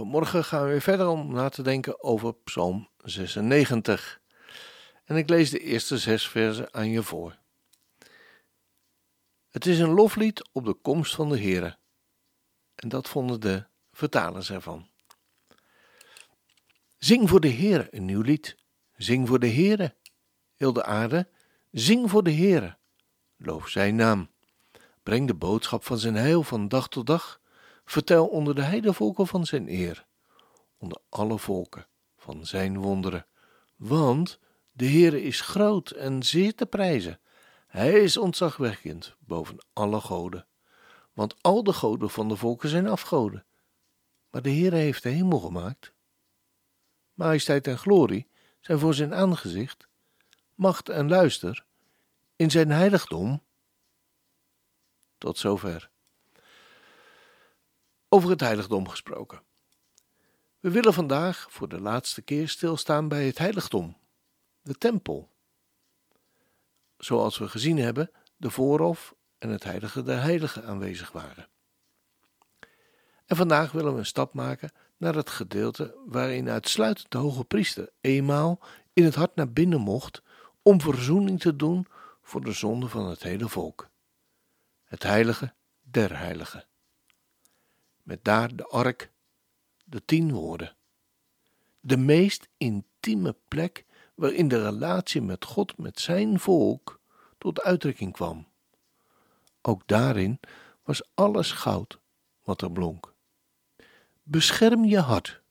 Vanmorgen gaan we weer verder om na te denken over Psalm 96. En ik lees de eerste zes versen aan je voor. Het is een loflied op de komst van de Heere. En dat vonden de vertalers ervan. Zing voor de Heere een nieuw lied. Zing voor de Heere, heel de aarde. Zing voor de Heere. Loof zijn naam. Breng de boodschap van zijn heil van dag tot dag. Vertel onder de heidevolken van zijn eer, onder alle volken van zijn wonderen. Want de Heere is groot en zeer te prijzen. Hij is ontzagwekkend boven alle goden. Want al de goden van de volken zijn afgoden. Maar de Heere heeft de hemel gemaakt. Majesteit en glorie zijn voor zijn aangezicht. Macht en luister in zijn heiligdom. Tot zover over het heiligdom gesproken. We willen vandaag voor de laatste keer stilstaan bij het heiligdom, de tempel. Zoals we gezien hebben, de voorhof en het heilige der heiligen aanwezig waren. En vandaag willen we een stap maken naar het gedeelte waarin uitsluitend de hoge priester eenmaal in het hart naar binnen mocht om verzoening te doen voor de zonde van het hele volk. Het heilige der heiligen met daar de ark, de tien woorden. De meest intieme plek waarin de relatie met God, met zijn volk, tot uitdrukking kwam. Ook daarin was alles goud wat er blonk. Bescherm je hart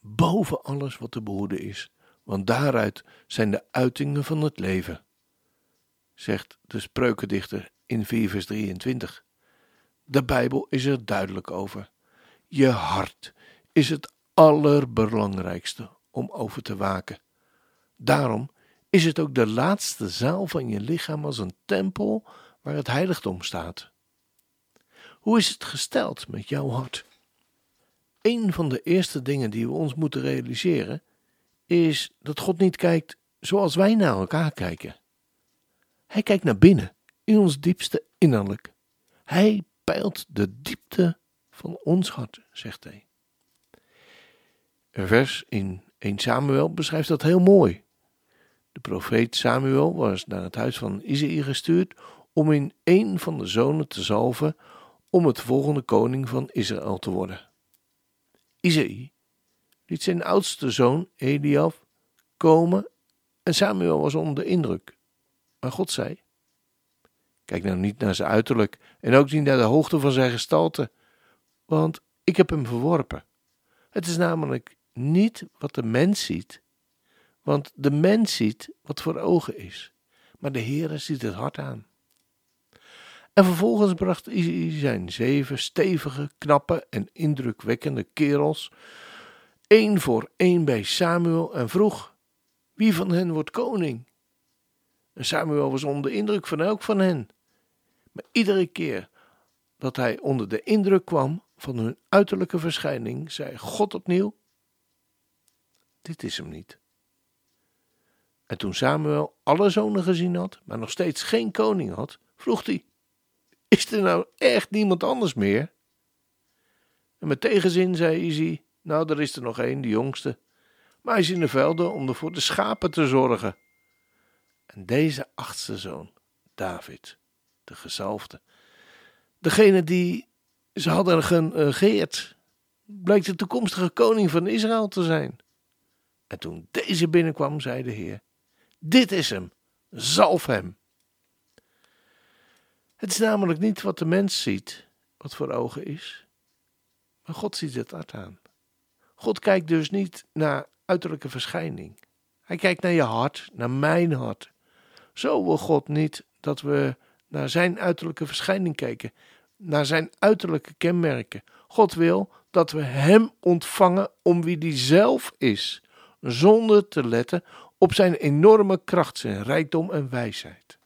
boven alles wat te behoeden is, want daaruit zijn de uitingen van het leven, zegt de spreukendichter in 4 vers 23. De Bijbel is er duidelijk over. Je hart is het allerbelangrijkste om over te waken. Daarom is het ook de laatste zaal van je lichaam als een tempel waar het heiligdom staat. Hoe is het gesteld met jouw hart? Een van de eerste dingen die we ons moeten realiseren is dat God niet kijkt zoals wij naar elkaar kijken. Hij kijkt naar binnen, in ons diepste innerlijk. Hij peilt de diepte van ons hart, zegt hij. Een vers in 1 Samuel beschrijft dat heel mooi. De profeet Samuel was naar het huis van Isaïe gestuurd om in een van de zonen te zalven om het volgende koning van Israël te worden. Isaïe liet zijn oudste zoon Eliaf komen en Samuel was onder de indruk. Maar God zei: Kijk nou niet naar zijn uiterlijk en ook niet naar de hoogte van zijn gestalte, want ik heb hem verworpen. Het is namelijk niet wat de mens ziet, want de mens ziet wat voor ogen is, maar de Heere ziet het hart aan. En vervolgens bracht Isaïe zijn zeven stevige, knappe en indrukwekkende kerels, één voor één bij Samuel en vroeg: Wie van hen wordt koning? En Samuel was onder de indruk van elk van hen. Maar iedere keer dat hij onder de indruk kwam van hun uiterlijke verschijning, zei God opnieuw: Dit is hem niet. En toen Samuel alle zonen gezien had, maar nog steeds geen koning had, vroeg hij: Is er nou echt niemand anders meer? En met tegenzin zei Izzy: Nou, er is er nog één, de jongste. Maar hij is in de velden om er voor de schapen te zorgen. En deze achtste zoon, David, de gezalfde. Degene die ze hadden geregeerd, bleek de toekomstige koning van Israël te zijn. En toen deze binnenkwam, zei de Heer: Dit is hem, zalf hem. Het is namelijk niet wat de mens ziet, wat voor ogen is, maar God ziet het hart aan. God kijkt dus niet naar uiterlijke verschijning. Hij kijkt naar je hart, naar mijn hart. Zo wil God niet dat we naar zijn uiterlijke verschijning kijken, naar zijn uiterlijke kenmerken. God wil dat we hem ontvangen om wie die zelf is, zonder te letten op zijn enorme kracht, zijn rijkdom en wijsheid.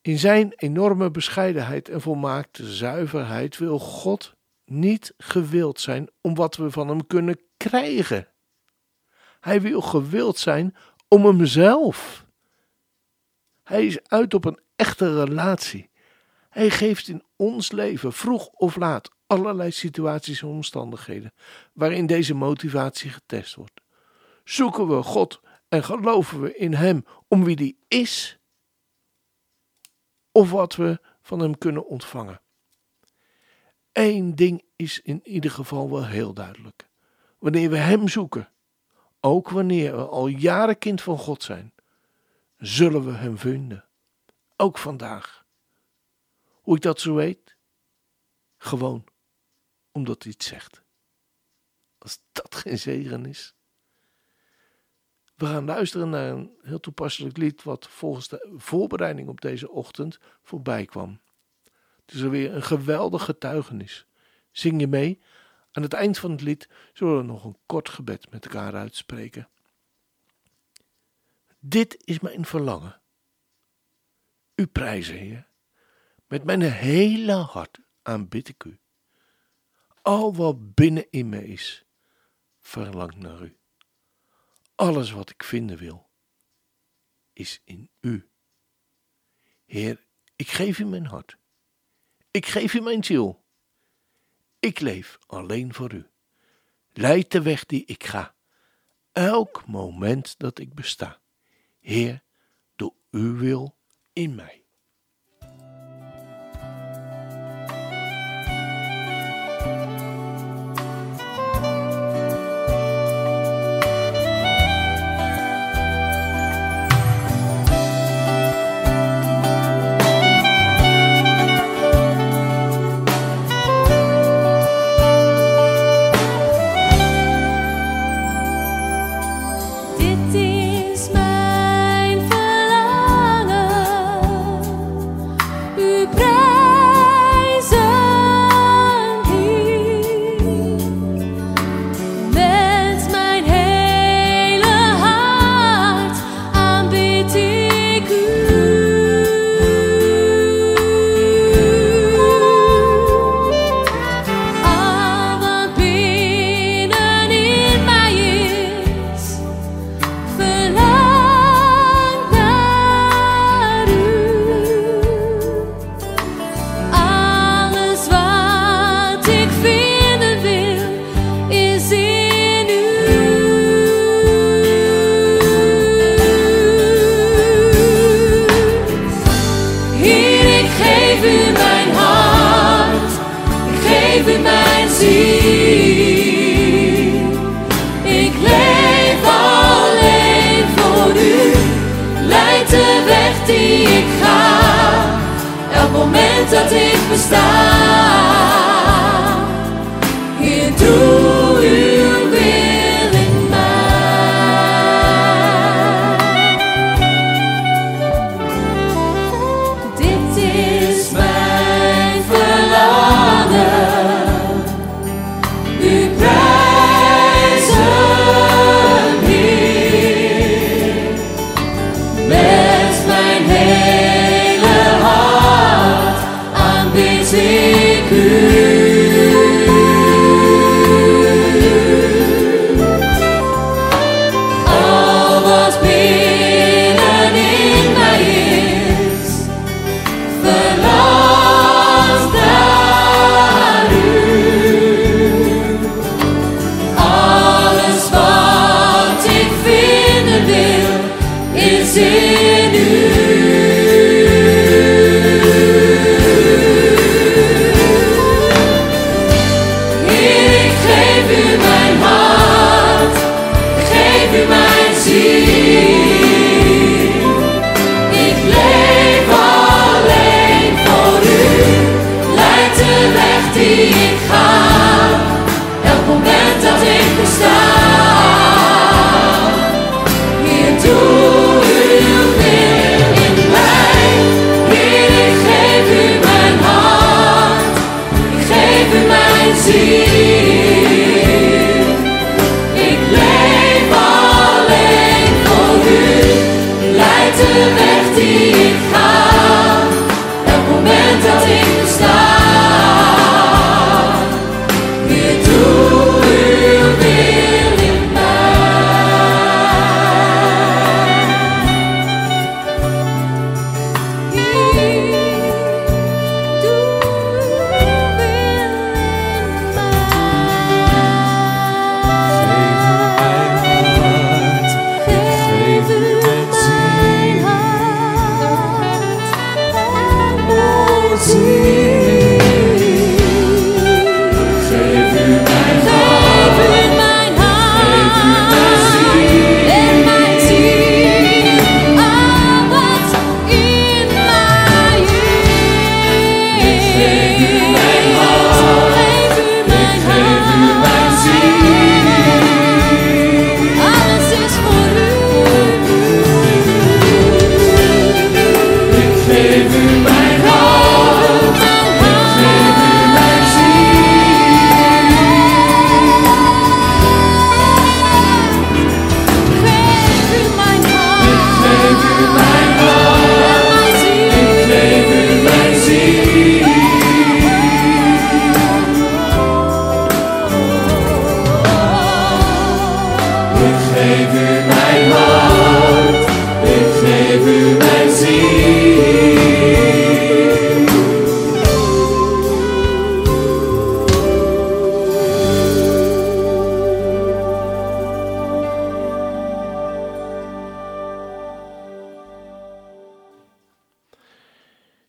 In zijn enorme bescheidenheid en volmaakte zuiverheid wil God niet gewild zijn om wat we van hem kunnen krijgen. Hij wil gewild zijn om hemzelf. Hij is uit op een echte relatie. Hij geeft in ons leven, vroeg of laat, allerlei situaties en omstandigheden waarin deze motivatie getest wordt. Zoeken we God en geloven we in Hem om wie die is, of wat we van Hem kunnen ontvangen. Eén ding is in ieder geval wel heel duidelijk. Wanneer we Hem zoeken, ook wanneer we al jaren kind van God zijn, zullen we Hem vinden. Ook vandaag. Hoe ik dat zo weet? Gewoon omdat hij het zegt. Als dat geen zegen is. We gaan luisteren naar een heel toepasselijk lied wat volgens de voorbereiding op deze ochtend voorbij kwam. Het is alweer een geweldig getuigenis. Zing je mee? Aan het eind van het lied zullen we nog een kort gebed met elkaar uitspreken. Dit is mijn verlangen. U prijzen, Heer. Met mijn hele hart aanbid ik u. Al wat binnenin me is, verlangt naar u. Alles wat ik vinden wil, is in u. Heer, ik geef u mijn hart. Ik geef u mijn ziel. Ik leef alleen voor u. Leid de weg die ik ga, elk moment dat ik besta. Heer, doe uw wil in mij. Dat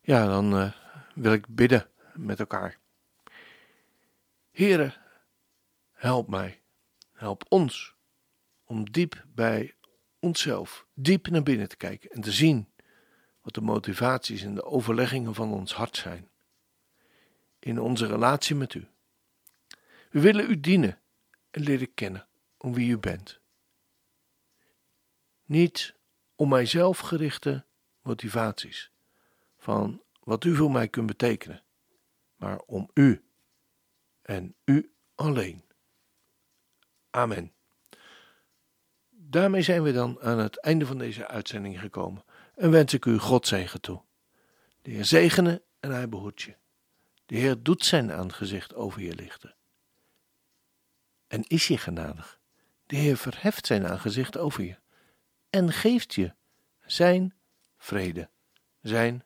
Ja, dan eh, wil ik bidden met elkaar. Here, help mij, help ons om diep bij onszelf, diep naar binnen te kijken en te zien wat de motivaties en de overleggingen van ons hart zijn. In onze relatie met u. We willen u dienen en leren kennen om wie u bent. Niet om mijzelf gerichte motivaties van wat u voor mij kunt betekenen, maar om u en u alleen. Amen. Daarmee zijn we dan aan het einde van deze uitzending gekomen en wens ik u God zegen toe. De Heer zegene en hij behoedt je. De Heer doet zijn aangezicht over je lichten. En is je genadig. De Heer verheft zijn aangezicht over je en geeft je zijn vrede, zijn